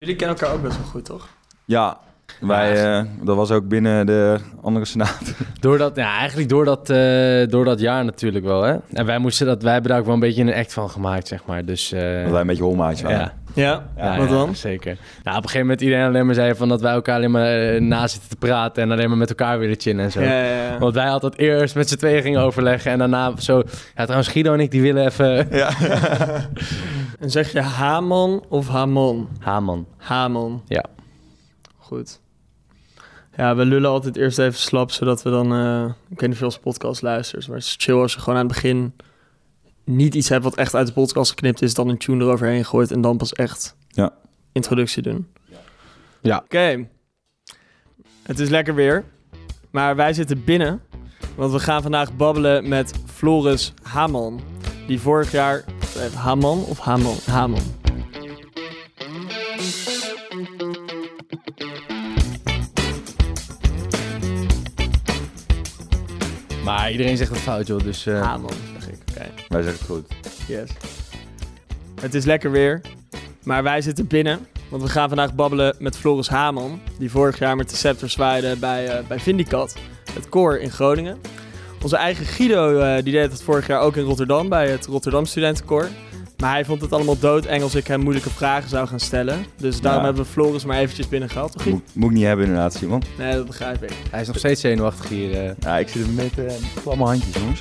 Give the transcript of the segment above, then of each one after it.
Jullie kennen elkaar ook best wel goed, toch? Ja, wij, eh, dat was ook binnen de andere senaat. Door dat, ja, eigenlijk door dat, eh, door dat jaar natuurlijk wel, hè. En wij moesten dat, wij hebben daar ook wel een beetje een act van gemaakt, zeg maar. Dus, eh, Dat wij een beetje holmaatjes waren. ja. Ja. Ja, Wat ja, dan? zeker. Nou, op een gegeven moment iedereen alleen maar zei van dat wij elkaar alleen maar na zitten te praten en alleen maar met elkaar willen chillen en zo. Ja, ja, ja. Want wij altijd eerst met z'n tweeën gingen overleggen en daarna zo... Ja, trouwens, Guido en ik die willen even... En zeg je Haman of Hamon? Haman. Hamon. Ja. Goed. Ja, we lullen altijd eerst even slap, zodat we dan... eh, ik weet niet of je als podcast luistert, maar het is chill als je gewoon aan het begin... niet iets hebt wat echt uit de podcast geknipt is... dan een tune eroverheen gooit en dan pas echt Ja. introductie doen. Ja. Oké. Het is lekker weer, maar wij zitten binnen... want we gaan vandaag babbelen met Floris Haman... die vorig jaar... Haman of Hamon? Hamon. Maar iedereen zegt het fout, joh, dus... eh, Hamon, zeg ik. Oké. Wij zeggen het goed. Yes. Het is lekker weer, maar wij zitten binnen. Want we gaan vandaag babbelen met Floris Haman, die vorig jaar met de scepter zwaaide bij, eh, bij Vindicat, het koor in Groningen. Onze eigen Guido eh, die deed het vorig jaar ook in Rotterdam bij het Rotterdam Studentenkoor. Maar hij vond het allemaal doodeng als ik hem moeilijke vragen zou gaan stellen. Dus daarom Ja. hebben we Floris maar eventjes binnengehaald. Toch? Guido? Moet, moet ik niet hebben inderdaad, Simon. Nee, dat begrijp ik. Hij is nog steeds zenuwachtig hier. eh. Ja, ik zit er met uh, klamme handjes, jongens.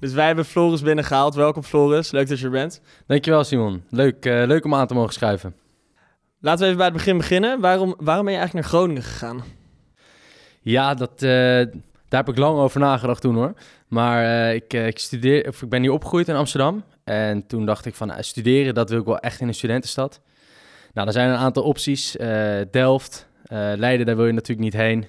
Dus wij hebben Floris binnengehaald. Welkom Floris, leuk dat je er bent. Dankjewel, Simon. Leuk, leuk om aan te mogen schuiven. Laten we even bij het begin beginnen. Waarom, waarom ben je eigenlijk naar Groningen gegaan? Ja, dat, eh, daar heb ik lang over nagedacht toen hoor. Maar eh, ik, eh, ik, studeer, of ik ben hier opgegroeid in Amsterdam. En toen dacht ik van nou, studeren, dat wil ik wel echt in een studentenstad. Nou, er zijn een aantal opties. Eh, Delft, eh, Leiden, daar wil je natuurlijk niet heen.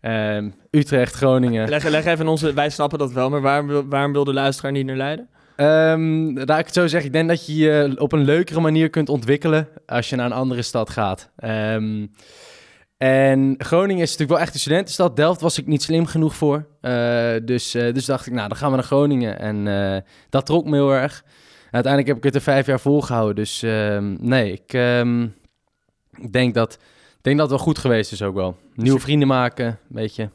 Ehm, Utrecht, Groningen. Leg, leg even onze... Wij snappen dat wel, maar waarom, wil- waarom wil de luisteraar niet naar Leiden? Ehm laat ik het zo zeggen. Ik denk dat je je op een leukere manier kunt ontwikkelen als je naar een andere stad gaat. Ehm, en Groningen is natuurlijk wel echt een studentenstad. Delft was ik niet slim genoeg voor. Eh, dus, eh, dus dacht ik, nou, dan gaan we naar Groningen. En eh, dat trok me heel erg. En uiteindelijk heb ik het er vijf jaar volgehouden. Dus ehm, nee, ik ehm, ik denk dat, denk dat het wel goed geweest is ook wel. Nieuwe vrienden maken, weet je.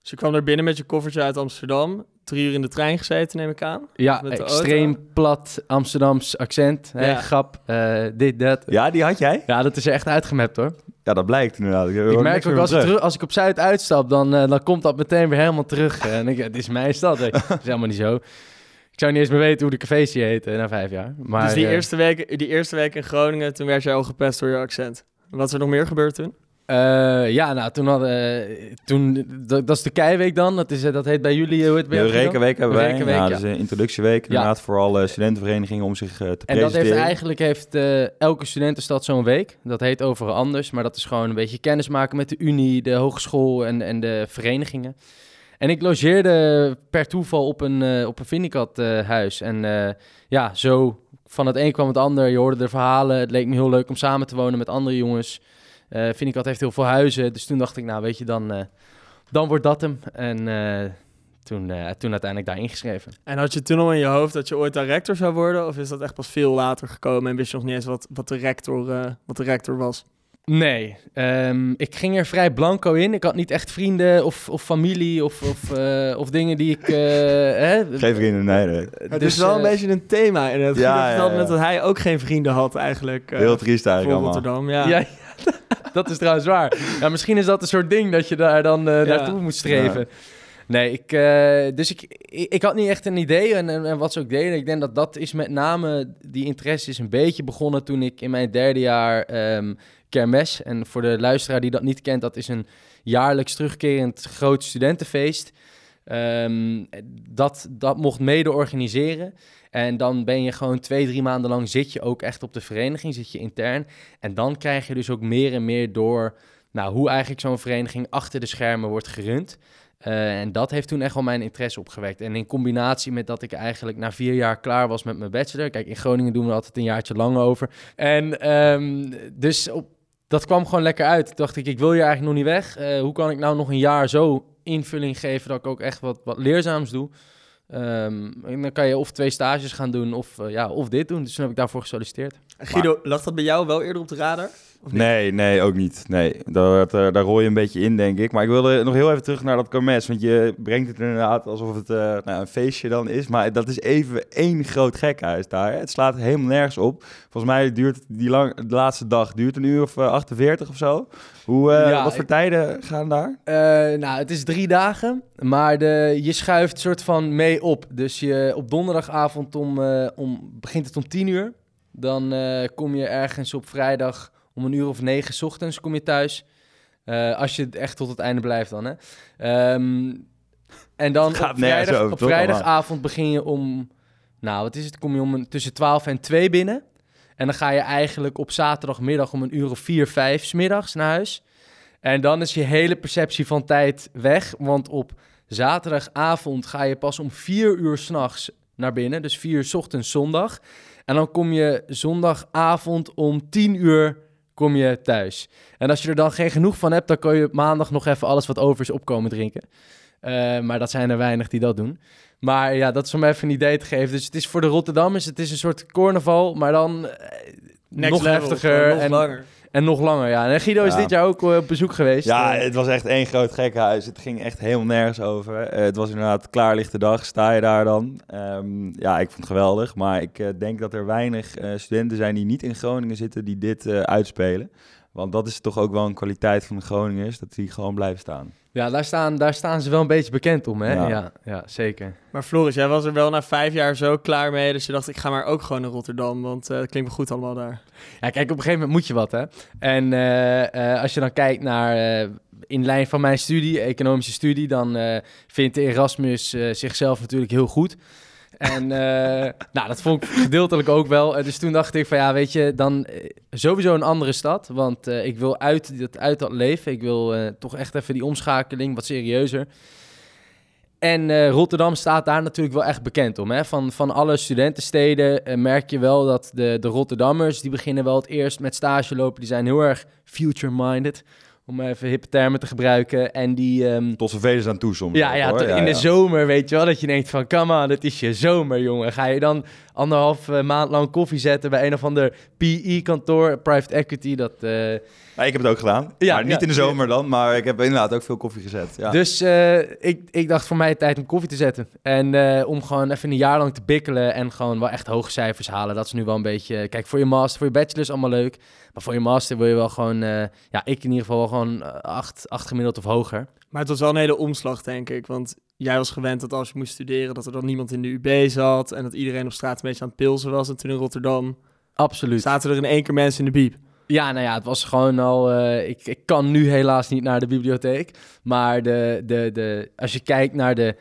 Dus je kwam er binnen met je koffertje uit Amsterdam. Drie uur in de trein gezeten, neem ik aan. Ja, extreem auto? plat Amsterdams accent. Hè. Grap, eh, dit, dat. Ja, die had jij? Ja, dat is er echt uitgemapt hoor. Ja, dat blijkt inderdaad. Ik, Ik merk ook als terug, als ik op Zuid uitstap, dan, eh, dan komt dat meteen weer helemaal terug. En dan denk ik, het is mijn stad. Dat is helemaal niet zo. Ik zou niet eens meer weten hoe de cafés hier heten na vijf jaar. Maar, dus die, eh, eerste week, die eerste week in Groningen, toen werd jij al gepest door je accent. Wat is er nog meer gebeurd toen? Eh, ja, nou, toen hadden... eh, toen, dat, dat is de keiweek dan. Dat, is, eh, dat heet bij jullie, hoe het bij De? Rekenweek hebben wij. Rekenweek, ja, ja. dat is een introductieweek. Inderdaad, voor alle studentenverenigingen om zich te En dat presenteren. heeft eigenlijk heeft, elke studentenstad zo'n week. Dat heet overal anders, maar dat is gewoon een beetje kennismaken met de unie, de hogeschool en, en de verenigingen. En ik logeerde per toeval op een, op een Vindicat huis. En ja, zo van het een kwam het ander. Je hoorde de verhalen. Het leek me heel leuk om samen te wonen met andere jongens. Eh Vindicat heeft heel veel huizen. Dus toen dacht ik, nou weet je, dan, eh, dan wordt dat hem. En eh, toen, eh, toen uiteindelijk daar ingeschreven. En had je toen al in je hoofd dat je ooit daar rector zou worden? Of is dat echt pas veel later gekomen en wist je nog niet eens wat, wat, de, rector, eh, wat de rector was? Nee, ehm, ik ging er vrij blanco in. Ik had niet echt vrienden of, of familie of, of, eh, of dingen die ik... eh, hè, Geen vrienden, nee. nee. Het dus, is wel een beetje een thema. En het Ja, ja, net dat hij ook geen vrienden had eigenlijk. eh, Heel triest voor eigenlijk allemaal. Rotterdam. Ja. Ja, ja, dat is trouwens waar. Ja, misschien is dat een soort ding dat je daar dan eh, naartoe moet streven. Nee, ik, eh, dus ik, ik, ik had niet echt een idee en, en, en wat ze ook deden. Ik denk dat dat is met name, die interesse is een beetje begonnen toen ik in mijn derde jaar kermes. En voor de luisteraar die dat niet kent, dat is een jaarlijks terugkerend groot studentenfeest. Ehm, dat, dat mocht mede organiseren. En dan ben je gewoon twee, drie maanden lang zit je ook echt op de vereniging, zit je intern. En dan krijg je dus ook meer en meer door nou, hoe eigenlijk zo'n vereniging achter de schermen wordt gerund. Eh, en dat heeft toen echt wel mijn interesse opgewekt. En in combinatie met dat ik eigenlijk na vier jaar klaar was met mijn bachelor. Kijk, in Groningen doen we altijd een jaartje lang over. En ehm, dus dat kwam gewoon lekker uit. Dacht ik, ik wil hier eigenlijk nog niet weg. Eh, hoe kan ik nou nog een jaar zo invulling geven dat ik ook echt wat, wat leerzaams doe? Ehm, en dan kan je of twee stages gaan doen of, eh, ja, of dit doen. Dus toen heb ik daarvoor gesolliciteerd. Guido, lag dat bij jou wel eerder op de radar? Nee, nee, ook niet. Nee, daar, daar, daar rol je een beetje in, denk ik. Maar ik wilde nog heel even terug naar dat kermes. Want je brengt het inderdaad alsof het eh, nou, een feestje dan is. Maar dat is even één groot gekhuis daar. Het slaat helemaal nergens op. Volgens mij duurt die lang, de laatste dag duurt een uur of eh, 48 of zo. Hoe, eh, Ja, wat voor ik- tijden gaan daar? Eh, nou, het is drie dagen, maar de, je schuift soort van mee op. Dus je, op donderdagavond om, eh, om, begint het om tien uur. Dan eh, kom je ergens op vrijdag om een uur of negen 's ochtends kom je thuis. Eh, als je echt tot het einde blijft dan, hè. Ehm, en dan op, vrijdag, over, op vrijdagavond begin je om... Nou, wat is het? Kom je om een, tussen 12 en 2 binnen. En dan ga je eigenlijk op zaterdagmiddag om een uur of 4, 5 's middags naar huis. En dan is je hele perceptie van tijd weg. Want op zaterdagavond ga je pas om 4 uur s'nachts naar binnen. Dus 4 uur 's ochtends zondag. En dan kom je zondagavond om 10 uur kom je thuis. En als je er dan geen genoeg van hebt, dan kan je maandag nog even alles wat over is opkomen drinken. Eh, maar dat zijn er weinig die dat doen. Maar ja, dat is om even een idee te geven. Dus het is voor de Rotterdammers, het is een soort carnaval, maar dan eh, nog level, heftiger gewoon nog en, langer. En nog langer. Ja. En Guido is Ja. dit jaar ook eh, op bezoek geweest. Ja, Eh, het was echt één groot gekhuis. Het ging echt helemaal nergens over. Eh, het was inderdaad klaarlichte dag. Sta je daar dan? Ehm, ja, ik vond het geweldig. Maar ik denk dat er weinig studenten zijn die niet in Groningen zitten die dit uitspelen. Want dat is toch ook wel een kwaliteit van de Groningers, dat die gewoon blijven staan. ja daar, staan, daar staan ze wel een beetje bekend om, hè? Ja, Ja. ja, zeker. Maar Floris, jij was er wel na vijf jaar zo klaar mee, dus je dacht, ik ga maar ook gewoon naar Rotterdam, want eh, het klinkt wel goed allemaal daar. Ja, kijk, op een gegeven moment moet je wat, hè. En eh, eh, als je dan kijkt naar, eh, in lijn van mijn studie, economische studie, dan eh, vindt Erasmus eh, zichzelf natuurlijk heel goed. En eh, nou, dat vond ik gedeeltelijk ook wel. Eh, dus toen dacht ik van ja, weet je, dan eh, sowieso een andere stad. Want ik wil uit dat, uit dat leven. Ik wil toch echt even die omschakeling wat serieuzer. En Rotterdam staat daar natuurlijk wel echt bekend om. Hè? Van, van alle studentensteden merk je wel dat de, de Rotterdammers... die beginnen wel het eerst met stage lopen. Die zijn heel erg future-minded, om even hippe termen te gebruiken. En die... ehm, Tot z'n velen aan toe soms. ja, ook, ja, hoor. tot in de zomer weet je wel, dat je denkt van, come on, het is je zomer, jongen. Ga je dan anderhalf eh, maand lang koffie zetten bij een of ander PE-kantoor, private equity, dat... eh, Ja, ik heb het ook gedaan. Ja, maar niet ja. in de zomer dan, maar ik heb inderdaad ook veel koffie gezet. Ja. Dus eh, ik, ik dacht voor mij tijd om koffie te zetten. En eh, om gewoon even een jaar lang te bikkelen en gewoon wel echt hoge cijfers halen. Dat is nu wel een beetje... Kijk, voor je master, voor je bachelor is allemaal leuk. Maar voor je master wil je wel gewoon... eh, ja, ik in ieder geval wel gewoon acht, acht gemiddeld of hoger. Maar het was wel een hele omslag, denk ik, want jij was gewend dat als je moest studeren, dat er dan niemand in de UB zat en dat iedereen op straat een beetje aan het pilsen was. En toen in Rotterdam Absoluut. zaten er in één keer mensen in de biep. Ja, nou ja, het was gewoon al. eh, ik, ik kan nu helaas niet naar de bibliotheek. Maar de, de, de, als je kijkt naar de,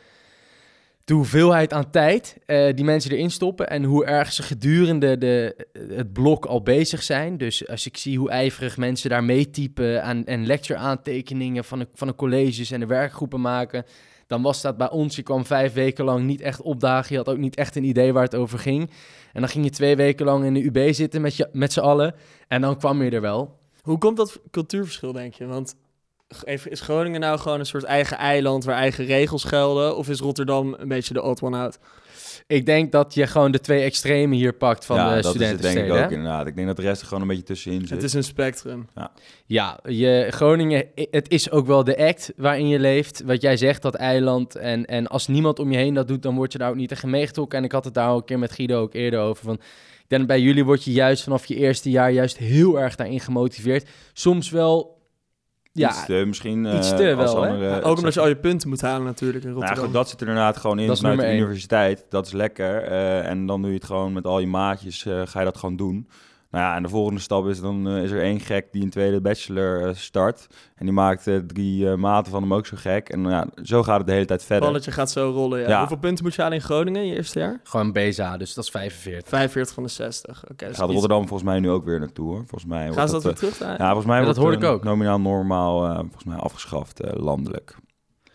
de hoeveelheid aan tijd eh, die mensen erin stoppen. en hoe erg ze gedurende de, het blok al bezig zijn. Dus als ik zie hoe ijverig mensen daar meetypen. aan en lecture aantekeningen van de, van de colleges en de werkgroepen maken. Dan was dat bij ons. Je kwam vijf weken lang niet echt opdagen. Je had ook niet echt een idee waar het over ging. En dan ging je twee weken lang in de UB zitten met, je, met z'n allen. En dan kwam je er wel. Hoe komt dat cultuurverschil, denk je? Want is Groningen nou gewoon een soort eigen eiland waar eigen regels gelden? Of is Rotterdam een beetje de odd one out? Ik denk dat je gewoon de twee extremen hier pakt van ja, de dat is het denk ik ook hè? inderdaad. Ik denk dat de rest er gewoon een beetje tussenin zit. Het is een spectrum. Ja, je, Groningen, het is ook wel de act waarin je leeft. Wat jij zegt, dat eiland. En, en als niemand om je heen dat doet, dan word je daar ook niet tegen meegetrokken. En ik had het daar al een keer met Guido ook eerder over. Van, ik denk dat bij jullie word je juist vanaf je eerste jaar juist heel erg daarin gemotiveerd. Soms wel, ja, Iets te, misschien. iets eh, te als wel, hè? andere- Ja, ook omdat je al je punten moet halen natuurlijk in Nou ja, Rotterdam. goed, dat zit er inderdaad gewoon in vanuit de universiteit. Dat is lekker. eh, en dan doe je het gewoon met al je maatjes, eh, ga je dat gewoon doen. Nou ja, en de volgende stap is dan eh, is er één gek die een tweede bachelor eh, start. En die maakt eh, drie eh, maten van hem ook zo gek. En nou ja, zo gaat het de hele tijd verder. balletje gaat zo rollen, ja. Ja. Hoeveel punten moet je halen in Groningen in je eerste jaar? gewoon BSA, dus dat is 45. 45 van de 60. Oké, dus Gaat iets- Rotterdam volgens mij nu ook weer naartoe hoor. Volgens mij Gaan wordt ze dat dat, weer terug? ja, volgens mij Ja, wordt dat hoorde ik ook. nominaal normaal eh, volgens mij afgeschaft eh, landelijk.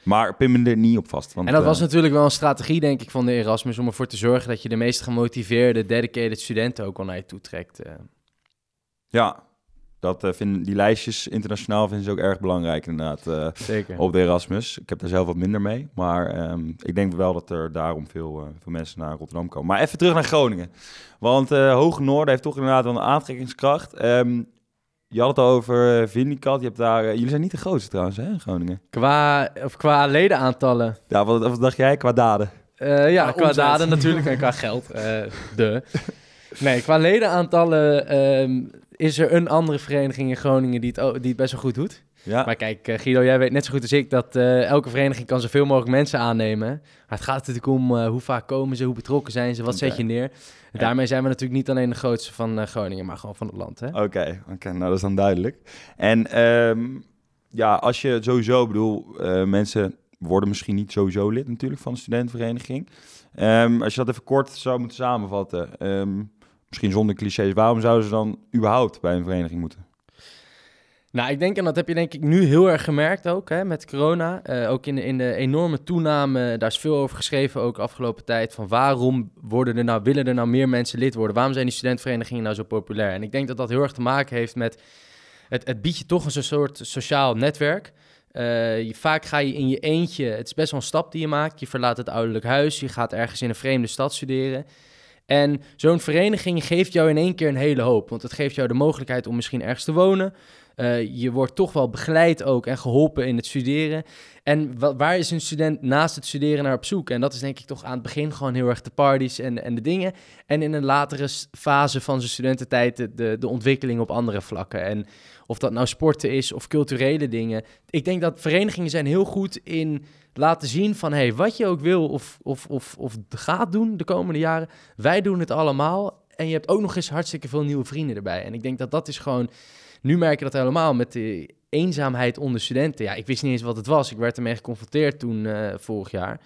Maar pin me er niet op vast. Want, En dat eh, was natuurlijk wel een strategie, denk ik, van de Erasmus... om ervoor te zorgen dat je de meest gemotiveerde, dedicated studenten ook al naar je toe trekt. eh. Ja, Dat uh, vinden die lijstjes internationaal vinden ze ook erg belangrijk inderdaad. Zeker. Op de Erasmus. Ik heb daar zelf wat minder mee. Maar um, ik denk wel dat er daarom veel, veel mensen naar Rotterdam komen. Maar even terug naar Groningen. Want Hoge Noorden heeft toch inderdaad wel een aantrekkingskracht. Um, je had het over Vindicat. Je hebt daar, jullie zijn niet de grootste trouwens hè, in Groningen. Qua, of qua ledenaantallen. Ja, wat, wat dacht jij qua daden? ja, qua, qua daden natuurlijk en qua geld. de. Nee, qua ledenaantallen um, is er een andere vereniging in Groningen die het, die het best wel goed doet. Ja. Maar kijk, uh, Guido, jij weet net zo goed als ik dat uh, elke vereniging kan zoveel mogelijk mensen aannemen. Maar het gaat natuurlijk om uh, hoe vaak komen ze, hoe betrokken zijn ze, wat okay. zet je neer. Daarmee zijn we natuurlijk niet alleen de grootste van Groningen, maar gewoon van het land. Oké, oké, okay, nou dat is dan duidelijk. En um, ja, als je sowieso, bedoel, mensen worden misschien niet sowieso lid natuurlijk van de studentenvereniging. Um, als je dat even kort zou moeten samenvatten. Um, misschien zonder clichés, waarom zouden ze dan überhaupt bij een vereniging moeten? Nou, ik denk, en dat heb je denk ik nu heel erg gemerkt ook hè, met corona. Uh, ook in de, in de enorme toename, daar is veel over geschreven ook afgelopen tijd. Van waarom worden er nou, willen er nou meer mensen lid worden? Waarom zijn die studentverenigingen nou zo populair? En ik denk dat dat heel erg te maken heeft met, het, het biedt je toch een soort sociaal netwerk. Uh, je, vaak ga je in je eentje, het is best wel een stap die je maakt. Je verlaat het ouderlijk huis, je gaat ergens in een vreemde stad studeren. En zo'n vereniging geeft jou in één keer een hele hoop. Want het geeft jou de mogelijkheid om misschien ergens te wonen. Uh, je wordt toch wel begeleid ook en geholpen in het studeren. En waar is een student naast het studeren naar op zoek? En dat is denk ik toch aan het begin gewoon heel erg de parties en, en de dingen. En in een latere fase van zijn studententijd de, de, de ontwikkeling op andere vlakken. En of dat nou sporten is of culturele dingen. Ik denk dat verenigingen zijn heel goed in laten zien van... hey, wat je ook wil of, of, of, of gaat doen de komende jaren... wij doen het allemaal. En je hebt ook nog eens hartstikke veel nieuwe vrienden erbij. En ik denk dat dat is gewoon... Nu merk je dat helemaal met de eenzaamheid onder studenten. Ja, ik wist niet eens wat het was. Ik werd ermee geconfronteerd toen uh, vorig jaar.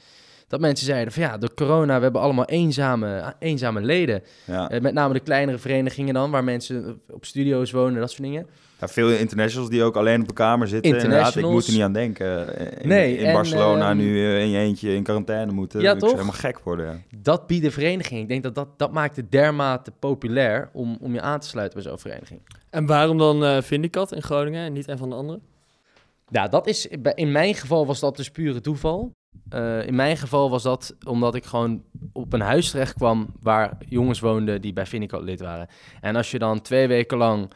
Dat mensen zeiden van ja, door corona, we hebben allemaal eenzame, eenzame leden. Ja. Uh, met name de kleinere verenigingen dan, waar mensen op studio's wonen, dat soort dingen. Ja, veel internationals die ook alleen op een kamer zitten. Inderdaad, ik moet er niet aan denken. In, nee, in Barcelona uh, nu uh, in je eentje in quarantaine moeten. Ja, toch? helemaal gek worden. Ja. Dat bieden verenigingen. Ik denk dat dat, dat maakt het dermate populair om, om je aan te sluiten bij zo'n vereniging. En waarom dan uh, Vindicat in Groningen en niet een van de anderen? Ja, dat is, in mijn geval was dat dus pure toeval. Uh, in mijn geval was dat omdat ik gewoon op een huis terecht kwam waar jongens woonden die bij Vindicat lid waren. En als je dan twee weken lang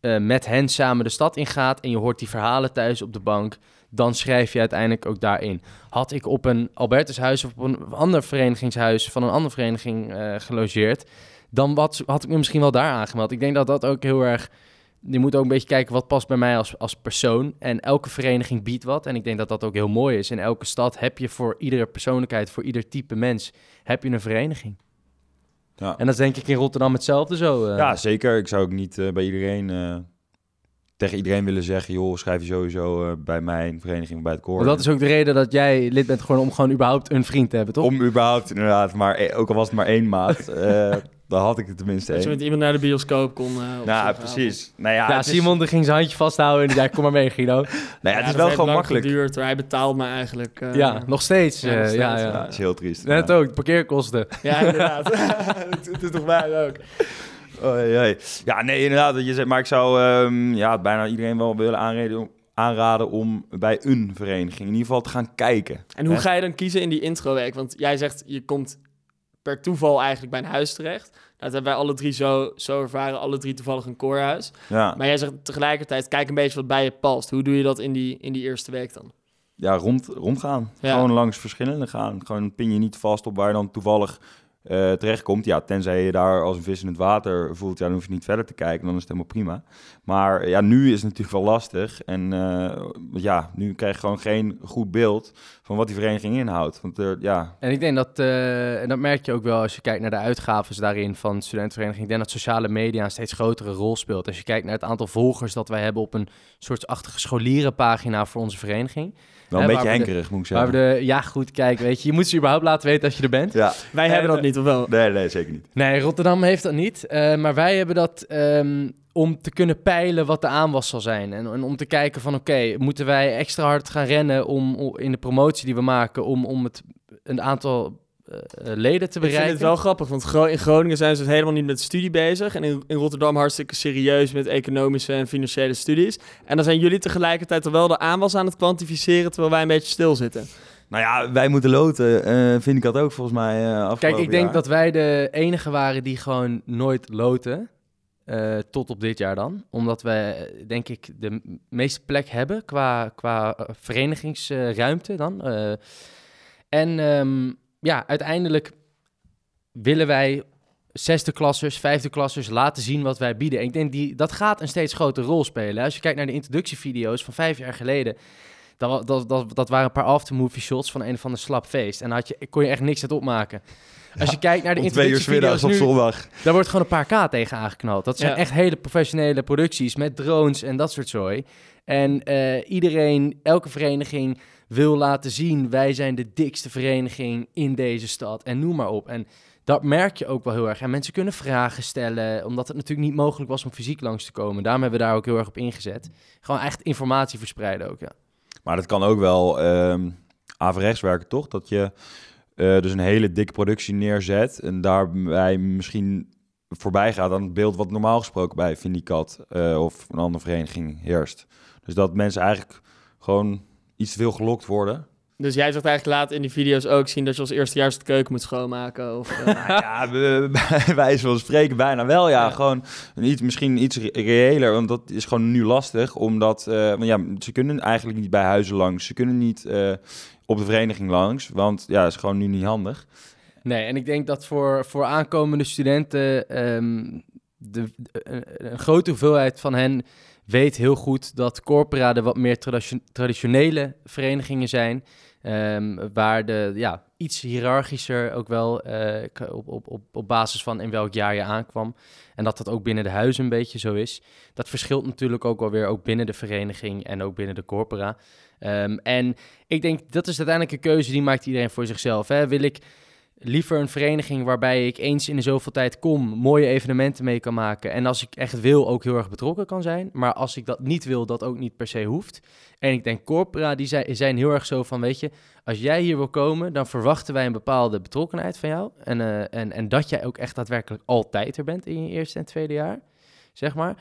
uh, met hen samen de stad ingaat en je hoort die verhalen thuis op de bank, dan schrijf je uiteindelijk ook daarin. Had ik op een Albertushuis of op een ander verenigingshuis van een andere vereniging uh, gelogeerd, dan wat, had ik me misschien wel daar aangemeld. Ik denk dat dat ook heel erg je moet ook een beetje kijken wat past bij mij als, als persoon. En elke vereniging biedt wat. En ik denk dat dat ook heel mooi is. In elke stad heb je voor iedere persoonlijkheid, voor ieder type mens, heb je een vereniging. Ja. En dat is denk ik in Rotterdam hetzelfde zo. Uh. Ja, zeker. Ik zou ook niet uh, bij iedereen, uh, tegen iedereen willen zeggen... joh, schrijf je sowieso bij mijn vereniging, bij het koor. dat is ook de reden dat jij lid bent, gewoon om gewoon überhaupt een vriend te hebben, toch? Om überhaupt, inderdaad. Maar e-, ook al was het maar één maat... Dan had ik het tenminste Dat je met iemand naar de bioscoop kon. Uh, nou, precies. Nou ja, ja Simon is... ging zijn handje vasthouden en die zei, kom maar mee Guido. nou ja, het is wel gewoon makkelijk. Geduurd, hij betaalt me eigenlijk. Uh, ja, nog steeds. Ja, uh, ja, ja. Dat is heel triest. Net ook, de parkeerkosten. ja, inderdaad. dat doet toch mij ook. Oh. Ja, nee, inderdaad. Je zegt, maar ik zou um, ja, bijna iedereen wel willen aanreden, aanraden om bij een vereniging in ieder geval te gaan kijken. En hoe ga je dan kiezen in die introweek? Want jij zegt, je komt per toeval eigenlijk bij een huis terecht. Dat hebben wij alle drie zo, zo ervaren, alle drie toevallig een koorhuis. Ja. Maar jij zegt tegelijkertijd, kijk een beetje wat bij je past. Hoe doe je dat in die, in die eerste week dan? Ja, rond, rondgaan. Gewoon langs verschillende gaan. Gewoon pin je niet vast op waar je dan toevallig uh, terechtkomt. Ja, tenzij je daar als een vis in het water voelt, ja, dan hoef je niet verder te kijken, dan is het helemaal prima. Maar ja, nu is het natuurlijk wel lastig. En uh, ja, nu krijg je gewoon geen goed beeld van wat die vereniging inhoudt. Want, uh, ja. En ik denk dat, en dat merk je ook wel als je kijkt naar de uitgaven daarin van de studentenvereniging. Ik denk dat sociale media een steeds grotere rol speelt. Als je kijkt naar het aantal volgers dat wij hebben op een soort achtige scholierenpagina voor onze vereniging. Wel een beetje henkerig, moet ik zeggen. Waar we de, ja, goed, kijk, weet je, je moet ze überhaupt laten weten als je er bent. Ja. Wij hebben dat niet, of wel? Nee, nee, zeker niet. Nee, Rotterdam heeft dat niet. Uh, maar wij hebben dat um, om te kunnen peilen wat de aanwas zal zijn. En, en om te kijken van, oké, okay, moeten wij extra hard gaan rennen om, om, in de promotie die we maken... om, om het een aantal leden te Ik bereiken. vind het wel grappig, want in Groningen zijn ze helemaal niet met studie bezig. En in, in Rotterdam hartstikke serieus met economische en financiële studies. En dan zijn jullie tegelijkertijd er wel de aanwas aan het kwantificeren, terwijl wij een beetje stilzitten. Nou ja, wij moeten loten, eh, vind ik dat ook volgens mij uh, afgelopen Kijk, ik denk jaar. dat wij de enige waren die gewoon nooit loten. eh, tot op dit jaar dan. Omdat we, eh, denk ik, de meeste plek hebben qua, qua eh, verenigingsruimte dan. Eh, en ehm, ja, uiteindelijk willen wij zesde klassers, vijfde klassers laten zien wat wij bieden. En ik denk die, dat gaat een steeds grotere rol spelen. Als je kijkt naar de introductievideo's van vijf jaar geleden... Dat, dat, dat, dat waren een paar aftermovie shots van een of ander slap feest. En dan had je, kon je echt niks uit opmaken. Als je kijkt naar de Om twee uur 's middags introductievideo's op nu, zondag. daar wordt gewoon een paar K tegen aangeknald. Dat zijn Ja. echt hele professionele producties met drones en dat soort zooi. En eh, iedereen, elke vereniging wil laten zien... wij zijn de dikste vereniging in deze stad en noem maar op. En dat merk je ook wel heel erg. En mensen kunnen vragen stellen, omdat het natuurlijk niet mogelijk was om fysiek langs te komen. Daarom hebben we daar ook heel erg op ingezet. Gewoon echt informatie verspreiden ook, ja. Maar dat kan ook wel ehm averechts werken, toch? Dat je eh, dus een hele dikke productie neerzet en daarbij misschien voorbij gaat aan het beeld wat normaal gesproken bij Vindicat eh of een andere vereniging heerst. Dus dat mensen eigenlijk gewoon iets te veel gelokt worden. Dus jij zegt eigenlijk laat in die video's ook zien dat je als eerstejaars de keuken moet schoonmaken. Of, Nou ja, bij bij wijze van spreken bijna wel, ja. Ja. Gewoon een iets, misschien iets re- reëler, want dat is gewoon nu lastig. Omdat, eh, want ja, ze kunnen eigenlijk niet bij huizen langs. Ze kunnen niet eh, op de vereniging langs, want ja, dat is gewoon nu niet handig. Nee, en ik denk dat voor, voor aankomende studenten ehm, de, een grote hoeveelheid van hen weet heel goed dat corpora de wat meer traditio- traditionele verenigingen zijn. ehm, waar de ja, iets hiërarchischer ook wel k- op, op, op, basis van in welk jaar je aankwam. En dat dat ook binnen de huizen een beetje zo is. Dat verschilt natuurlijk ook wel weer ook binnen de vereniging en ook binnen de corpora. Ehm, en ik denk dat is uiteindelijk een keuze die maakt iedereen voor zichzelf. Hè? Wil ik liever een vereniging waarbij ik eens in de zoveel tijd kom, mooie evenementen mee kan maken. En als ik echt wil, ook heel erg betrokken kan zijn. Maar als ik dat niet wil, dat ook niet per se hoeft. En ik denk, corpora, die zijn, heel erg zo van, weet je, als jij hier wil komen, dan verwachten wij een bepaalde betrokkenheid van jou. En, eh, en, en dat jij ook echt daadwerkelijk altijd er bent in je eerste en tweede jaar, zeg maar.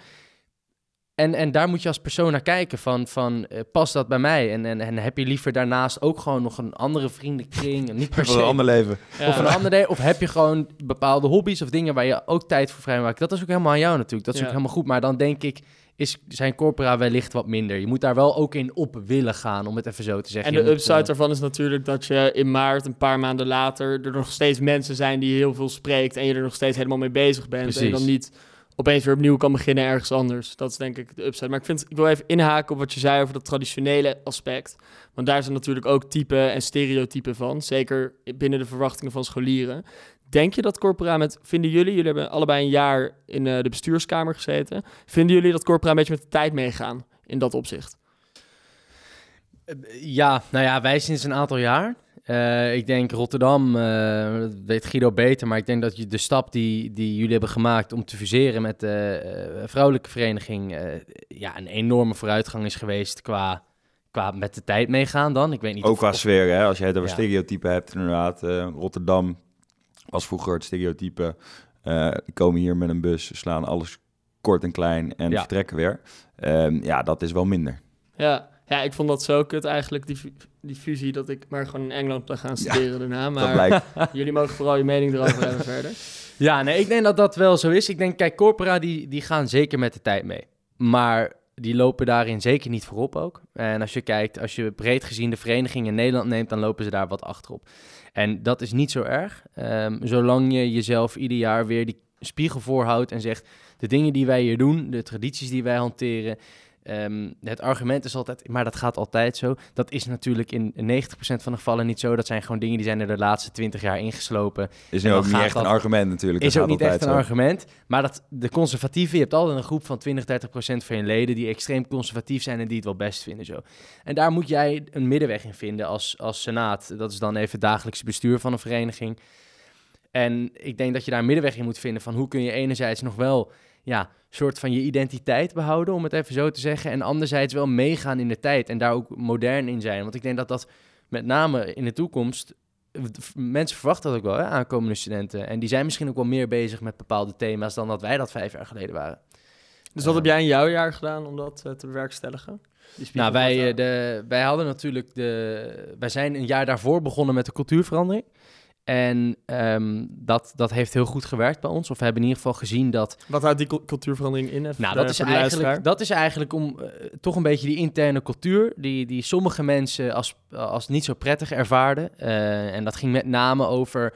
En, en daar moet je als persoon naar kijken van, van eh, past dat bij mij? En, en, en heb je liever daarnaast ook gewoon nog een andere vriendenkring? En niet per se een ander leven. ja. of een ander. Of heb je gewoon bepaalde hobby's of dingen waar je ook tijd voor vrijmaakt. Dat is ook helemaal aan jou natuurlijk. Dat is Ja. ook helemaal goed. Maar dan denk ik, is zijn corpora wellicht wat minder. Je moet daar wel ook in op willen gaan, om het even zo te zeggen. En de upside eh, daarvan is natuurlijk dat je in maart, een paar maanden later, er nog steeds mensen zijn die heel veel spreekt en je er nog steeds helemaal mee bezig bent. En je Precies. dan niet opeens weer opnieuw kan beginnen ergens anders. Dat is denk ik de upside. Maar ik, vind, ik wil even inhaken op wat je zei over dat traditionele aspect. Want daar zijn natuurlijk ook typen en stereotypen van. Zeker binnen de verwachtingen van scholieren. Denk je dat corpora met... Vinden jullie, jullie hebben allebei een jaar in eh, de bestuurskamer gezeten. Vinden jullie dat corpora een beetje met de tijd meegaan in dat opzicht? eh, Ja, nou ja, wij sinds een aantal jaar. Eh, ik denk Rotterdam, eh, dat weet Guido beter, maar ik denk dat je de stap die, die jullie hebben gemaakt om te fuseren met de eh, vrouwelijke vereniging, eh, ja, een enorme vooruitgang is geweest qua, qua met de tijd meegaan dan. Ik weet niet Ook of- qua of- sfeer, hè? als je het over Ja. stereotypen hebt, inderdaad. eh, Rotterdam was vroeger het stereotype. eh, komen hier met een bus, slaan alles kort en klein en Ja. vertrekken weer. Ehm, ja, dat is wel minder. Ja, ja, ik vond dat zo kut eigenlijk, die, die fusie, dat ik maar gewoon in Engeland ben gaan Ja, studeren daarna. Dat Maar jullie mogen vooral je mening erover hebben verder. Ja, nee, ik denk dat dat wel zo is. Ik denk, kijk, corpora die, die gaan zeker met de tijd mee. Maar die lopen daarin zeker niet voorop ook. En als je kijkt, als je breed gezien de vereniging in Nederland neemt, dan lopen ze daar wat achterop. En dat is niet zo erg, Ehm, zolang je jezelf ieder jaar weer die spiegel voorhoudt en zegt, de dingen die wij hier doen, de tradities die wij hanteren, ehm, het argument is altijd, maar dat gaat altijd zo. Dat is natuurlijk in 90% van de gevallen niet zo. Dat zijn gewoon dingen die zijn er de laatste 20 jaar ingeslopen. Is nu ook niet echt dat- een argument natuurlijk. Is Dat ook niet echt een zo. argument. Maar dat de conservatieven, je hebt altijd een groep van 20, 30 procent van je leden die extreem conservatief zijn en die het wel best vinden zo. En daar moet jij een middenweg in vinden als, als senaat. Dat is dan even het dagelijkse bestuur van een vereniging. En ik denk dat je daar een middenweg in moet vinden van hoe kun je enerzijds nog wel ja, soort van je identiteit behouden, om het even zo te zeggen. En anderzijds wel meegaan in de tijd en daar ook modern in zijn. Want ik denk dat dat met name in de toekomst v- mensen verwachten dat ook wel, hè, aankomende studenten. En die zijn misschien ook wel meer bezig met bepaalde thema's dan dat wij dat vijf jaar geleden waren. Dus wat heb jij in jouw jaar gedaan om dat eh, te bewerkstelligen? Nou, wij, eh, de, wij hadden natuurlijk de. Wij zijn een jaar daarvoor begonnen met de cultuurverandering. En ehm, dat, dat heeft heel goed gewerkt bij ons. Of we hebben in ieder geval gezien dat. Wat houdt die cul- cultuurverandering in? Even Nou, dat is, eigenlijk, luisteraar? dat is eigenlijk om eh, toch een beetje die interne cultuur. die, die sommige mensen als, als niet zo prettig ervaarden. Eh, en dat ging met name over.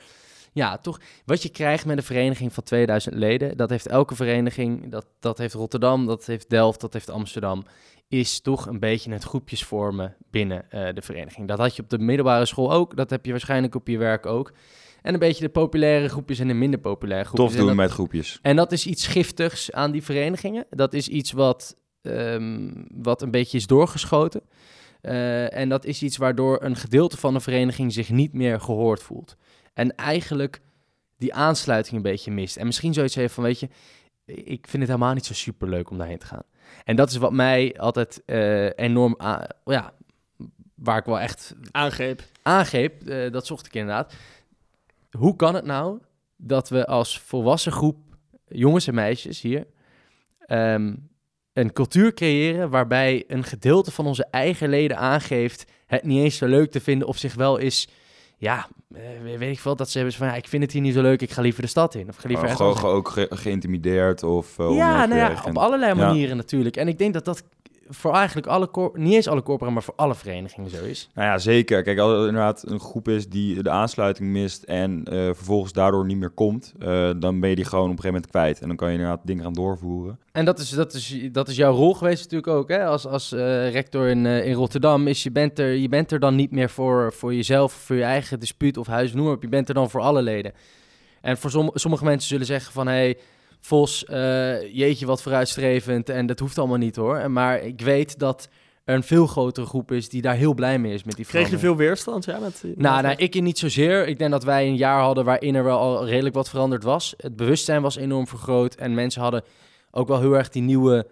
Ja, toch wat je krijgt met een vereniging van 2000 leden. Dat heeft elke vereniging. Dat, dat heeft Rotterdam, dat heeft Delft, dat heeft Amsterdam. Is toch een beetje het groepjes vormen binnen eh, de vereniging. Dat had je op de middelbare school ook. Dat heb je waarschijnlijk op je werk ook. En een beetje de populaire groepjes en de minder populaire groepjes. Tof En doen dat- met groepjes. en dat is iets giftigs aan die verenigingen. Dat is iets wat, ehm, wat een beetje is doorgeschoten. Eh, en dat is iets waardoor een gedeelte van de vereniging zich niet meer gehoord voelt. En eigenlijk die aansluiting een beetje mist. En misschien zoiets heeft van, weet je, ik vind het helemaal niet zo superleuk om daarheen te gaan. En dat is wat mij altijd eh, enorm, ja, waar ik wel echt Aangreep. aangreep, eh, dat zocht ik inderdaad. Hoe kan het nou dat we als volwassen groep jongens en meisjes hier ehm, een cultuur creëren waarbij een gedeelte van onze eigen leden aangeeft het niet eens zo leuk te vinden of zich wel is, ja, eh, weet ik veel, dat ze hebben van ja, ik vind het hier niet zo leuk, ik ga liever de stad in of ga liever Oh, gewoon ook ge- geïntimideerd of... eh, ja, nou ja, op allerlei Ja. manieren natuurlijk. En ik denk dat dat voor eigenlijk alle, niet eens alle corpora, maar voor alle verenigingen zo is. Nou ja, zeker. Kijk, als er inderdaad een groep is die de aansluiting mist en eh, vervolgens daardoor niet meer komt, eh, dan ben je die gewoon op een gegeven moment kwijt. En dan kan je inderdaad dingen gaan doorvoeren. En dat is, dat is, dat is jouw rol geweest natuurlijk ook, hè? Als, als eh, rector in, in Rotterdam. Is je, bent er, je bent er dan niet meer voor, voor jezelf, voor je eigen dispuut of huis, noem maar op. Je bent er dan voor alle leden. En voor som- sommige mensen zullen zeggen van... Hey, Vos, eh, jeetje wat vooruitstrevend en dat hoeft allemaal niet hoor. En Maar ik weet dat er een veel grotere groep is die daar heel blij mee is met die Kreeg je veel weerstand? Ja, met, die- Nou, nou, ik niet zozeer. Ik denk dat wij een jaar hadden waarin er wel al redelijk wat veranderd was. Het bewustzijn was enorm vergroot en mensen hadden ook wel heel erg die nieuwe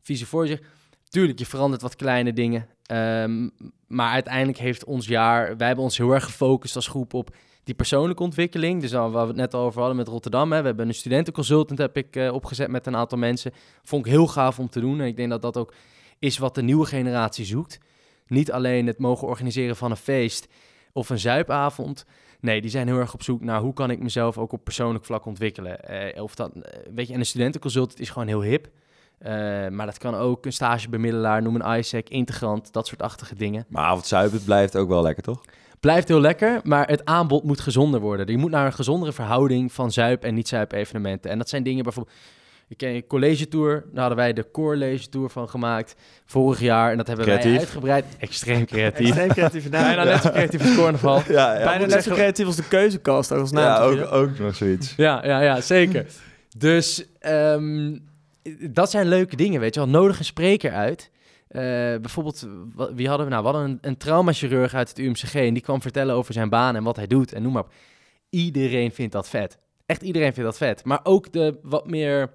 visie voor zich. Tuurlijk, je verandert wat kleine dingen. Ehm, maar uiteindelijk heeft ons jaar... Wij hebben ons heel erg gefocust als groep op die persoonlijke ontwikkeling. Dus waar we het net over hadden met Rotterdam. Hè. We hebben een studentenconsultant heb ik eh, opgezet met een aantal mensen. Vond ik heel gaaf om te doen. En ik denk dat dat ook is wat de nieuwe generatie zoekt. Niet alleen het mogen organiseren van een feest of een zuipavond. Nee, die zijn heel erg op zoek naar hoe kan ik mezelf ook op persoonlijk vlak ontwikkelen. Eh, of dat, eh, weet je, en een studentenconsultant is gewoon heel hip. Maar dat kan ook een stagebemiddelaar, noem een ISEC, integrant, dat soort achtige dingen. Maar avondzuipen blijft ook wel lekker, toch? Blijft heel lekker, maar het aanbod moet gezonder worden. Je moet naar een gezondere verhouding van zuip- en niet-zuip evenementen. En dat zijn dingen bijvoorbeeld... Ik ken je college tour, daar hadden wij de college tour van gemaakt vorig jaar. En dat hebben wij Creatief. uitgebreid. Extreem creatief. Extreem creatieve naam. Bijna net zo creatief als. Ja, Bijna net zo creatief als de keuzekast, als naam. ja toch, ook, ja? ook nog zoiets. Ja, ja, ja, zeker. Dus ehm, dat zijn leuke dingen, weet je wel. Nodig een spreker uit. Eh, bijvoorbeeld, wie hadden we nou? We hadden een, een traumachirurg uit het UMCG en die kwam vertellen over zijn baan en wat hij doet en noem maar op. Iedereen vindt dat vet. Echt iedereen vindt dat vet. Maar ook de wat meer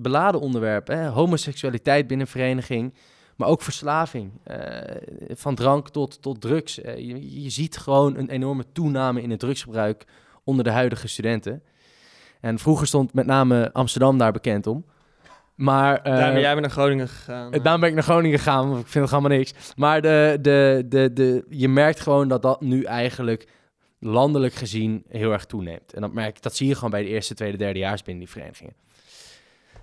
beladen onderwerpen. Hè? Homoseksualiteit binnen vereniging. Maar ook verslaving. eh, van drank tot, tot drugs. Eh, je, je ziet gewoon een enorme toename in het drugsgebruik onder de huidige studenten. En vroeger stond met name Amsterdam daar bekend om. Maar, eh, Daarom ben jij bent naar Groningen gegaan. eh, Daarom ben ik naar Groningen gegaan, want ik vind het allemaal niks. Maar de, de, de, de, je merkt gewoon dat dat nu eigenlijk landelijk gezien heel erg toeneemt. En dat, merk, dat zie je gewoon bij de eerste, tweede, derdejaars binnen die verenigingen.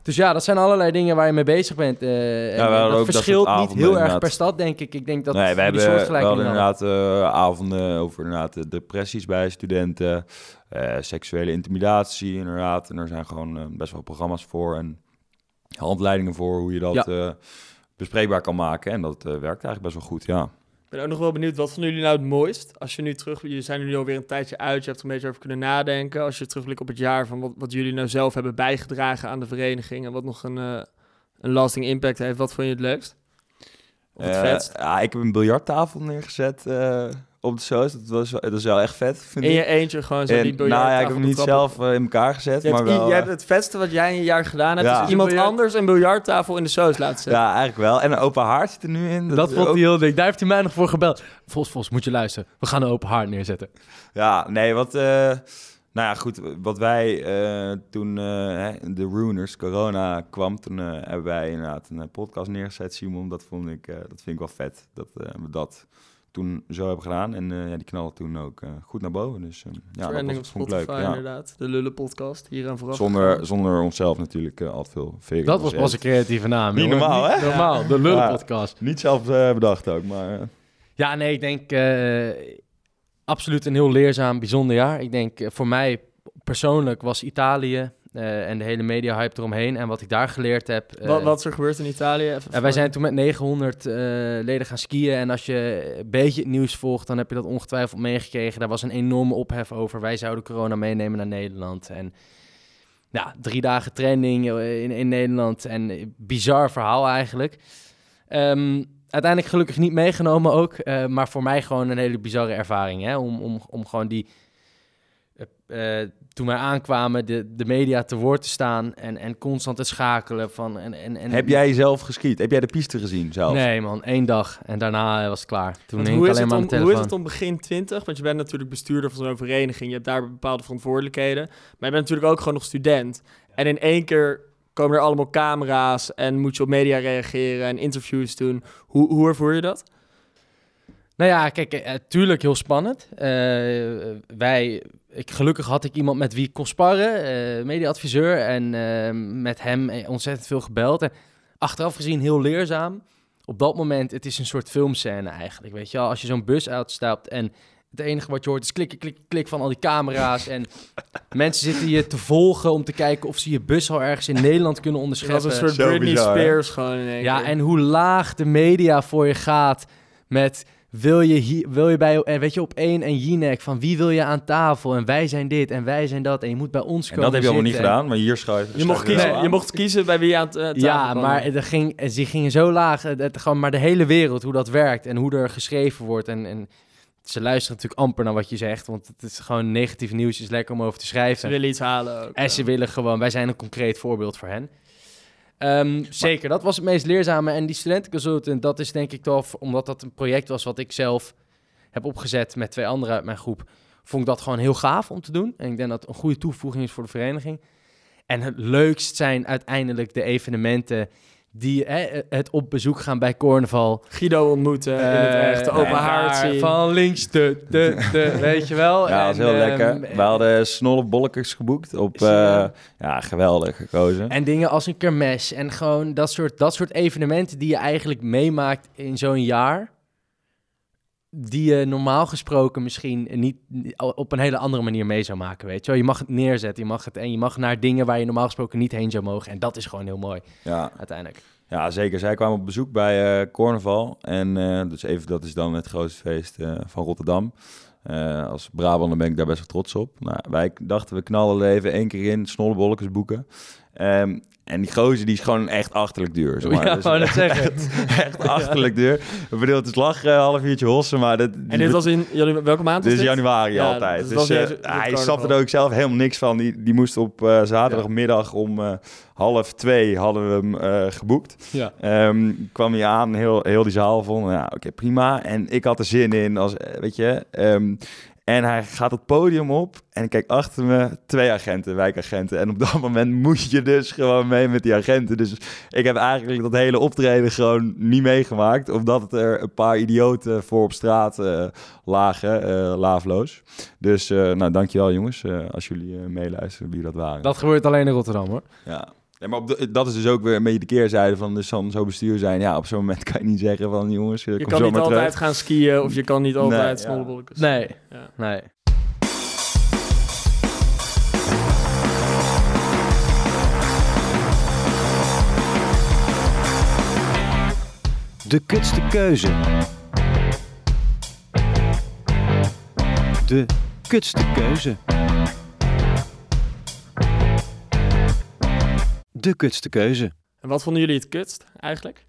Dus ja, dat zijn allerlei dingen waar je mee bezig bent. eh, en we hadden dat verschilt niet heel erg per stad, denk ik. Ik denk dat nee, we hebben we soortgelijke inderdaad eh, avonden over inderdaad, de depressies bij studenten, eh, seksuele intimidatie inderdaad. En er zijn gewoon best wel programma's voor en handleidingen voor hoe je dat Ja. eh, bespreekbaar kan maken. En dat eh, werkt eigenlijk best wel goed, ja. Ik ben ook nog wel benieuwd, wat vonden jullie nou het mooist? Als je nu terug, je zijn er nu alweer een tijdje uit, je hebt er een beetje over kunnen nadenken. Als je terugblikt op het jaar van wat, wat jullie nou zelf hebben bijgedragen aan de vereniging en wat nog een, eh, een lasting impact heeft, wat vond je het leukst? Of het vetst? ja, ik heb een biljarttafel neergezet eh, op de shows. Dat, was, wel- dat is wel echt vet, vind In ik. je eentje gewoon zo En, die nou ja, ik heb hem de niet zelf eh, in elkaar gezet, Je maar wel... je eh, hebt het vetste wat jij in een jaar gedaan hebt, Ja. is iemand Biljart- anders een biljarttafel in de shows laten zetten. ja, eigenlijk wel. En een open haard zit er nu in. Dat is vond ook- hij heel dik. Daar heeft hij mij nog voor gebeld. Vos, Vos, moet je luisteren. We gaan een open haard neerzetten. Ja, nee, wat... eh, nou ja, goed, wat wij eh, toen eh, hè, de Ruiners, corona kwam, toen eh, hebben wij inderdaad een podcast neergezet, Simon. Dat vond ik, eh, dat vind ik wel vet, dat eh, we dat toen zo hebben gedaan. En eh, ja, die knallen toen ook eh, goed naar boven, dus eh, ja, dat Trending was, op ik Spotify leuk. Ja. inderdaad. De Lullen podcast, hier aan vooraf. Zonder, zonder onszelf natuurlijk eh, altijd veel. Dat was pas een creatieve naam. Niet jongen. normaal, hè? Niet Normaal, de Lullenpodcast. Niet zelf bedacht ook, maar... Ja, nee, ik denk eh, absoluut een heel leerzaam, bijzonder jaar. Ik denk voor mij persoonlijk was Italië eh, en de hele media-hype eromheen. En wat ik daar geleerd heb... eh, wat, wat is er gebeurd in Italië? Even wij zijn toen met 900 eh, leden gaan skiën. En als je een beetje het nieuws volgt, dan heb je dat ongetwijfeld meegekregen. Daar was een enorme ophef over. Wij zouden corona meenemen naar Nederland. En ja, drie dagen training eh, in, in Nederland. En eh, bizar verhaal eigenlijk. Ehm, uiteindelijk gelukkig niet meegenomen ook. eh, maar voor mij gewoon een hele bizarre ervaring. Hè? Om, om, om gewoon die... eh, eh, toen wij aankwamen, de, de media te woord te staan en, en constant te schakelen van... En, en, en, Heb jij zelf geskiet? Heb jij de piste gezien zelf? Nee man, één dag en daarna eh, was het klaar. Toen hoe, ik is alleen het om, hoe is het om begin 20? Want je bent natuurlijk bestuurder van zo'n vereniging. Je hebt daar bepaalde verantwoordelijkheden. Maar je bent natuurlijk ook gewoon nog student. En in één keer komen er allemaal camera's en moet je op media reageren en interviews doen. Hoe, hoe ervoer je dat? Nou ja, kijk, eh, tuurlijk heel spannend. Eh, wij, ik, gelukkig had ik iemand met wie ik kon sparren, eh mediaadviseur. En eh, met hem eh, ontzettend veel gebeld. En achteraf gezien heel leerzaam. Op dat moment, het is een soort filmscène eigenlijk, weet je wel. Als je zo'n bus uitstapt en het enige wat je hoort is klik, klik, klik van al die camera's. En mensen zitten je te volgen om te kijken of ze je bus al ergens in Nederland kunnen Het was onderscheppen. een soort Britney? Spears gewoon in één Ja, keer. en hoe laag de media voor je gaat met wil je, hier, wil je bij, en weet je, op één en Jinek van wie wil je aan tafel en wij zijn dit en wij zijn dat en je moet bij ons En komen dat heb je allemaal niet gedaan, maar hier schuif je, mocht kiezen, je mocht kiezen bij wie je aan het eh, tafel Ja, kwam. maar er ging, ze gingen zo laag, het, het- gewoon maar de hele wereld, hoe dat werkt en hoe er geschreven wordt en, en ze luisteren natuurlijk amper naar wat je zegt, want het is gewoon negatief nieuws, is lekker om over te Ze schrijven. willen iets halen ook. En ze ja. willen gewoon, wij zijn een concreet voorbeeld voor hen. Ehm, zeker, dat was het meest leerzame. En die studentenconsultant, dat is denk ik toch, omdat dat een project was wat ik zelf heb opgezet met twee anderen uit mijn groep, vond ik dat gewoon heel gaaf om te doen. En ik denk dat het een goede toevoeging is voor de vereniging. En het leukst zijn uiteindelijk de evenementen die hè, het op bezoek gaan bij Carnaval. Guido ontmoeten in het Eh, echt, de open nee, haard zien. Van links, de, de, de, weet je wel. Ja, dat is En, heel ehm, lekker. We hadden snolle bolletjes geboekt op... Eh, ja, geweldig gekozen. En dingen als een kermes en gewoon dat soort, dat soort evenementen die je eigenlijk meemaakt in zo'n jaar. Die je normaal gesproken misschien niet op een hele andere manier mee zou maken, weet je wel. Je mag het neerzetten, je mag het en je mag naar dingen waar je normaal gesproken niet heen zou mogen. En dat is gewoon heel mooi, Ja, uiteindelijk. ja, zeker. Zij kwamen op bezoek bij eh Carnaval. En eh, dus even, dat is dan het grootste feest eh, van Rotterdam. Als Brabander ben ik daar best wel trots op. Nou, wij dachten, we knallen er even één keer in, snolle bolletjes boeken. Ehm, en die gozer die is gewoon echt achterlijk duur. Zeg maar. Ja, Dus wou net zeggen. Echt, echt achterlijk duur. Ik bedoel, het is lachen, een half uurtje hossen, maar... Dat, En dit was in, jullie, welke maand Dit is januari Ja, altijd. dus Dus, was eh, hij carnaval. snapte er ook zelf helemaal niks van. Die, die moest op eh, zaterdagmiddag om eh, half twee hadden we hem eh, geboekt. Ja. Ehm, kwam hij aan, heel, heel die zaal vond, ja, oké, prima. En ik had er zin in, als, eh, weet je. ehm, en hij gaat het podium op en ik kijk achter me twee agenten, wijkagenten. En op dat moment moet je dus gewoon mee met die agenten. Dus ik heb eigenlijk dat hele optreden gewoon niet meegemaakt. Omdat er een paar idioten voor op straat eh, lagen, eh, laafloos. Dus eh nou, dankjewel jongens, als jullie meeluisteren wie dat waren. Dat gebeurt alleen in Rotterdam hoor. Ja. Ja, maar op de- dat is dus ook weer een beetje de keerzijde van dus dan zo bestuur zijn. Ja, op zo'n moment kan je niet zeggen van jongens, eh, Je kan zo niet maar altijd terug. gaan skiën of je kan niet altijd Nee, ja. Nee, Ja. nee. De kutste keuze. De kutste keuze. De kutste keuze. En wat vonden jullie het kutst eigenlijk?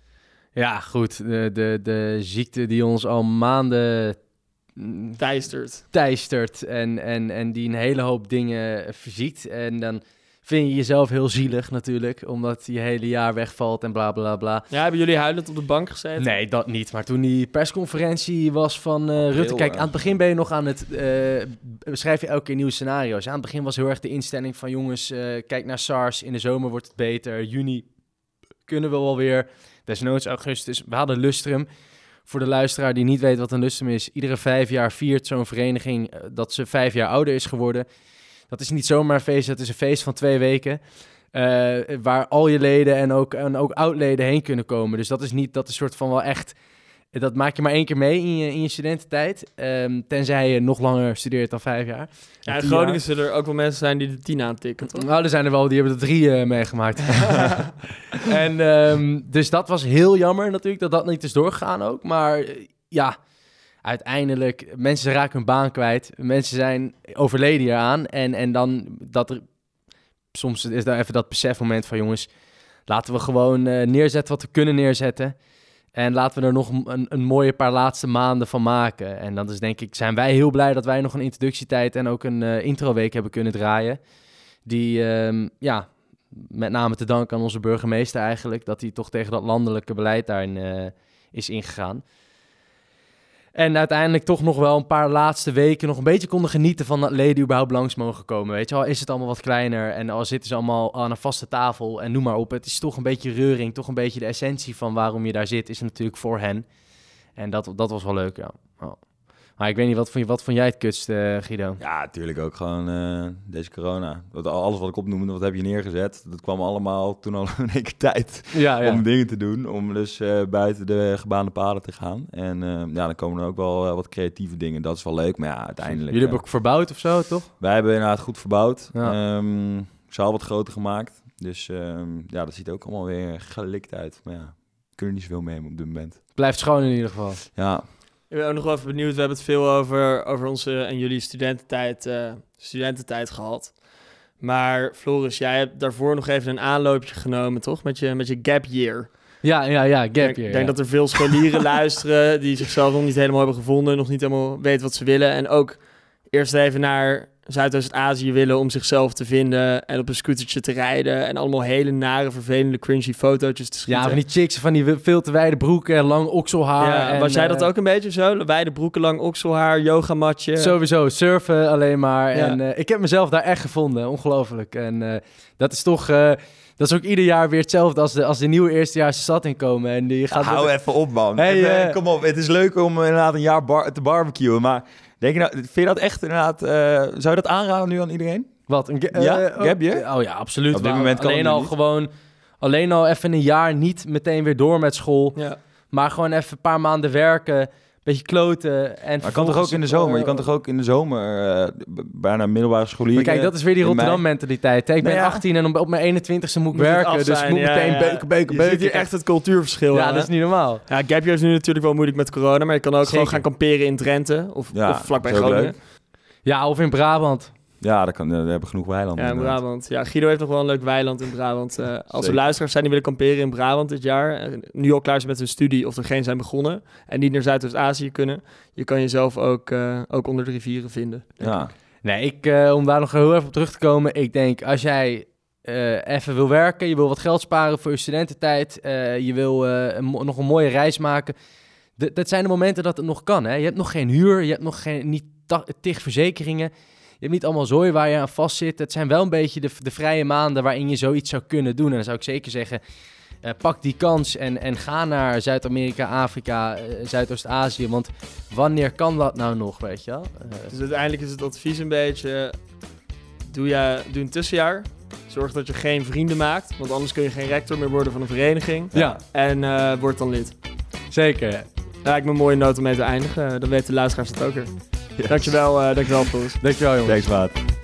Ja, goed. De, de, de ziekte die ons al maanden Teistert. teistert en, en, en die een hele hoop dingen verziekt. En dan vind je jezelf heel zielig natuurlijk, omdat je hele jaar wegvalt en bla bla bla. Ja, hebben jullie huilend op de bank gezeten? Nee, dat niet. Maar toen die persconferentie was van eh, Rutte... Kijk, aan het begin ben je nog aan het... eh, beschrijf je elke keer nieuwe scenario's. Aan het begin was heel erg de instelling van... jongens, eh, kijk naar SARS. In de zomer wordt het beter. Juni kunnen we wel weer. Desnoods augustus. We hadden Lustrum. Voor de luisteraar die niet weet wat een Lustrum is... iedere vijf jaar viert zo'n vereniging... dat ze vijf jaar ouder is geworden. Dat is niet zomaar een feest. Dat is een feest van twee weken... Eh, waar al je leden en ook, en ook oud-leden heen kunnen komen. Dus dat is niet, dat is soort van wel echt... Dat maak je maar één keer mee in je, in je studententijd. Ehm, tenzij je nog langer studeert dan vijf jaar. Ja, in Groningen jaar. zullen er ook wel mensen zijn die de tien aantikken, toch? Nou, er zijn er wel, die hebben er drie eh, meegemaakt. en ehm, dus dat was heel jammer natuurlijk, dat dat niet is doorgegaan ook. Maar eh, ja, uiteindelijk, mensen raken hun baan kwijt. Mensen zijn overleden hieraan. En, en dan dat er, soms is daar even dat besefmoment van jongens, laten we gewoon eh, neerzetten wat we kunnen neerzetten. En laten we er nog een, een mooie paar laatste maanden van maken. En dat is denk ik, zijn wij heel blij dat wij nog een introductietijd en ook een eh, introweek hebben kunnen draaien. Die, ehm, ja, met name te danken aan onze burgemeester eigenlijk, dat hij toch tegen dat landelijke beleid daarin eh, is ingegaan. En uiteindelijk toch nog wel een paar laatste weken nog een beetje konden genieten van dat leden überhaupt langs mogen komen. Weet je wel, is het allemaal wat kleiner en al zitten ze allemaal aan een vaste tafel en noem maar op. Het is toch een beetje reuring, toch een beetje de essentie van waarom je daar zit, is natuurlijk voor hen. En dat, dat was wel leuk. Ja. Maar ik weet niet, wat vond, je, wat vond jij het kutst, eh, Guido? Ja, natuurlijk ook gewoon eh, deze corona. Alles wat ik opnoemde, wat heb je neergezet? Dat kwam allemaal toen al in één keer tijd Ja, om dingen te doen. Om dus eh, buiten de gebaande paden te gaan. En ja, dan komen er ook wel wat creatieve dingen. Dat is wel leuk, maar ja, uiteindelijk... Jullie hebben ook verbouwd of zo, toch? Wij hebben inderdaad goed verbouwd. Ja. Zaal wat groter gemaakt. Dus ehm, ja, dat ziet ook allemaal weer gelikt uit. Maar ja, kunnen niet zoveel mee op dit moment. Blijft schoon in ieder geval. Ja, Ik ben ook nog wel even benieuwd. We hebben het veel over, over onze en jullie studententijd, eh, studententijd gehad. Maar Floris, jij hebt daarvoor nog even een aanloopje genomen, toch? Met je, met je gap year. Ja, ja, ja, gap year. ik denk ja. dat er veel scholieren luisteren die zichzelf nog niet helemaal hebben gevonden, nog niet helemaal weten wat ze willen. En ook eerst even naar Zuidoost-Azië willen om zichzelf te vinden en op een scootertje te rijden en allemaal hele nare, vervelende, cringy fotootjes te schieten. Ja, van die chicks van die veel te wijde broeken en lang okselhaar. Ja, en, was jij dat eh, ook een beetje zo? Wijde broeken, lang okselhaar, yogamatje. Sowieso, surfen alleen maar. Ja. En eh, ik heb mezelf daar echt gevonden, ongelooflijk. En eh, dat is toch, eh, dat is ook ieder jaar weer hetzelfde als de, als de nieuwe eerstejaars de stad inkomen. En die gaat hou even op, man. Hey, Even, kom op, het is leuk om inderdaad een jaar bar te barbecuen. Maar denk je nou, vind je dat echt inderdaad... eh, zou je dat aanraden nu aan iedereen? Wat? Een ga- Ja? year? Oh ja, absoluut. Op dit moment kan alleen al niet. gewoon, alleen al even een jaar niet meteen weer door met school. Ja. Maar gewoon even een paar maanden werken, beetje kloten. En Maar kan toch ook in de zomer? Je kan toch ook in de zomer eh, bijna middelbare scholieren... Maar kijk, dat is weer die Rotterdam-mentaliteit. Ik ben Nou ja. 18 en op- mijn 21ste moet ik Moet werken. Dus ik moet ja, meteen ja. beuken, beuken, Je beuken. ziet hier echt het cultuurverschil Ja, aan, dat is niet normaal. Ja, Gap Year is nu natuurlijk wel moeilijk met corona, maar je kan ook gewoon gaan kamperen in Drenthe of, Ja, of vlakbij Groningen. leuk. Ja, of in Brabant. Ja, dat kan, daar hebben we genoeg weilanden. Ja, in inderdaad. Brabant. Ja, Guido heeft nog wel een leuk weiland in Brabant. Eh, als er Zeker. luisteraars zijn die willen kamperen in Brabant dit jaar, en nu al klaar zijn met hun studie of er geen zijn begonnen en niet naar Zuidoost-Azië kunnen, je kan jezelf ook, eh, ook onder de rivieren vinden. Ja. Nee, ik, eh, om daar nog heel even op terug te komen. Ik denk, als jij eh, even wil werken, je wil wat geld sparen voor je studententijd, eh, je wil eh, een nog een mooie reis maken. D- dat zijn de momenten dat het nog kan. Hè? Je hebt nog geen huur, je hebt nog geen, niet tig verzekeringen. Je hebt niet allemaal zooi waar je aan vast zit. Het zijn wel een beetje de, de vrije maanden waarin je zoiets zou kunnen doen. En dan zou ik zeker zeggen, eh, pak die kans en, en ga naar Zuid-Amerika, Afrika, eh, Zuidoost-Azië. Want wanneer kan dat nou nog, weet je wel? Eh, Dus uiteindelijk is het advies een beetje, doe, je, doe een tussenjaar. Zorg dat je geen vrienden maakt, want anders kun je geen rector meer worden van een vereniging. ja, En word dan lid. zeker. Lijkt me een mooie noot om mee te eindigen. Dan weten de luisteraars het ook weer. Yes. Dankjewel, eh dankjewel Floris. Dankjewel, jongens. Thanks, maat.